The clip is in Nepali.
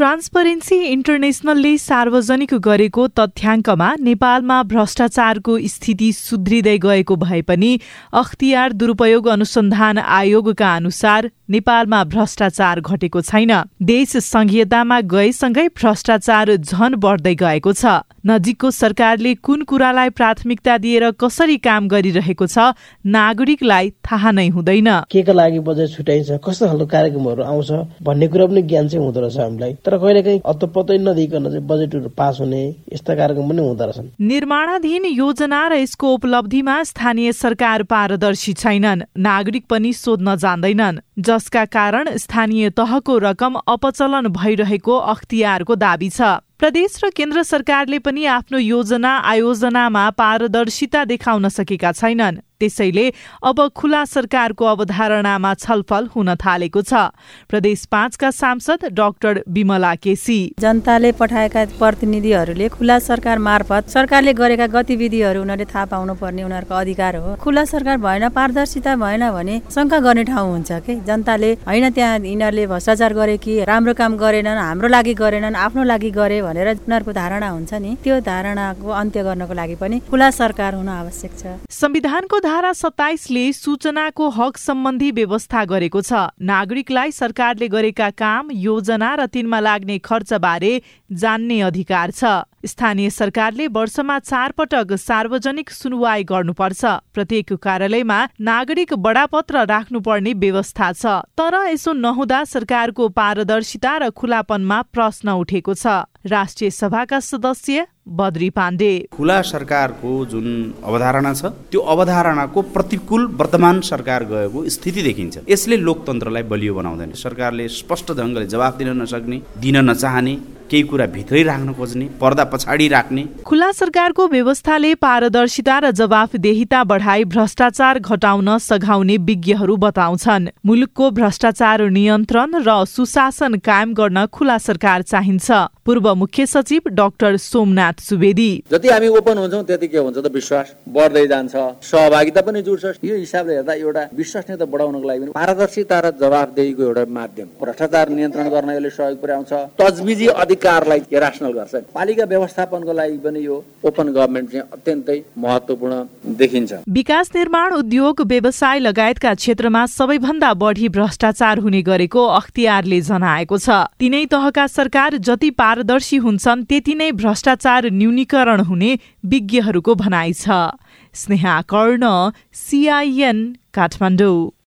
ट्रान्सपरेन्सी इन्टरनेसनलले सार्वजनिक गरेको तथ्याङ्कमा नेपालमा भ्रष्टाचारको स्थिति सुध्रिँदै गएको भए पनि अख्तियार दुरूपयोग अनुसन्धान आयोगका अनुसार नेपालमा भ्रष्टाचार घटेको छैन। देश संघीयतामा गएसँगै भ्रष्टाचार झन बढ्दै गएको छ। नजिकको सरकारले कुन कुरालाई प्राथमिकता दिएर कसरी काम गरिरहेको छ नागरिकलाई थाहा नै हुँदैन। के का लागि बजेट छुट्याइन्छ कस्तो खालको कार्यक्रमहरू आउँछ भन्ने कुरा पनि ज्ञान चाहिँ हुँदो रहेछ हामीलाई। तर कहिले काहीँ अत्तपत्तै नदिकन चाहिँ बजेटहरू पास हुने यस्ता कार्यक्रम पनि हुँदो रहेछन्। निर्माणाधीन योजना र यसको उपलब्धिमा स्थानीय सरकार पारदर्शी छैनन्। नागरिक पनि सोध्न जान्दैनन्। जसका कारण स्थानीय तहको रकम अपचलन भइरहेको अख्तियारको दावी छ। प्रदेश र केन्द्र सरकारले पनि आफ्नो योजना आयोजनामा पारदर्शिता देखाउन सकेका छैनन्। त्यसैले अब खुला सरकारको अवधारणामा छलफल हुन थालेको छ। प्रदेश पाँचका सांसद डाक्टर विमला केसी। जनताले पठाएका प्रतिनिधिहरूले खुला सरकार मार्फत सरकारले गरेका गतिविधिहरू उनीहरूले थाहा पाउनु पर्ने उनीहरूको अधिकार हो। खुला सरकार भएन पारदर्शिता भएन भने शङ्का गर्ने ठाउँ हुन्छ कि? जनताले होइन त्यहाँ यिनीहरूले भ्रष्टाचार गरे कि राम्रो काम गरेनन् हाम्रो लागि गरेनन् आफ्नो लागि गरे भनेर उनीहरूको धारणा हुन्छ नि। त्यो धारणाको अन्त्य गर्नको लागि पनि खुला सरकार हुन आवश्यक छ। संविधानको धारा सत्ताइसले सूचनाको हक सम्बन्धी व्यवस्था गरेको छ। नागरिकलाई सरकारले गरेका काम योजना र तिनमा लाग्ने खर्चबारे जान्ने अधिकार छ। स्थानीय सरकारले वर्षमा चार पटक सार्वजनिक सुनवाई गर्नुपर्छ। प्रत्येक कार्यालयमा नागरिक बडापत्र राख्नुपर्ने व्यवस्था छ। तर यसो नहुँदा सरकारको पारदर्शिता र खुलापनमा प्रश्न उठेको छ। राष्ट्रिय सभाका सदस्य बद्री पाण्डे। खुला सरकारको जुन अवधारणा छ त्यो अवधारणाको प्रतिकूल वर्तमान सरकार गएको स्थिति देखिन्छ। यसले लोकतन्त्रलाई बलियो बनाउँदैन। सरकारले स्पष्ट ढङ्गले जवाफ दिन नसक्ने दिन नचाहने केही कुरा भित्रै राख्न खोज्ने पर्दा पछाडि राख्ने। खुला सरकारको व्यवस्थाले पारदर्शिता र जवाफदेहिता बढाई भ्रष्टाचार घटाउन सघाउने विज्ञहरू बताउँछन्। मुलुकको भ्रष्टाचार नियन्त्रण र सुशासन कायम गर्न खुला सरकार चाहिन्छ। पूर्व मुख्य सचिव डाक्टर सोमनाथ सुवेदी। जति हामी ओपन हुन्छौँ त्यति के हुन्छ त विश्वास। बढ्दै जान्छ। सहभागिता पनि जुट्छ यो हिसाबले हेर्दा एउटा विश्वसनीयता बढाउनको लागि पनि पारदर्शिता र जवाफदेहीको एउटा माध्यम। भ्रष्टाचार नियन्त्रण गर्न यसले सहयोग पुर्याउँछ। तजबिजी अधिकारलाई रासनल गर्छ। पालिका व्यवस्थापनको लागि पनि यो ओपन गभर्मेन्ट चाहिँ अत्यन्तै महत्वपूर्ण देखिन्छ। विकास निर्माण उद्योग व्यवसाय लगायतका क्षेत्रमा सबैभन्दा बढी भ्रष्टाचार हुने गरेको अख्तियारले जनाएको छ। तिनै तहका सरकार जति पारदर्शी हुन्छन् त्यति नै भ्रष्टाचार न्यूनीकरण हुने विज्ञहरूको भनाइ छ। स्नेहा कर्ण सिआइएन काठमाडौँ।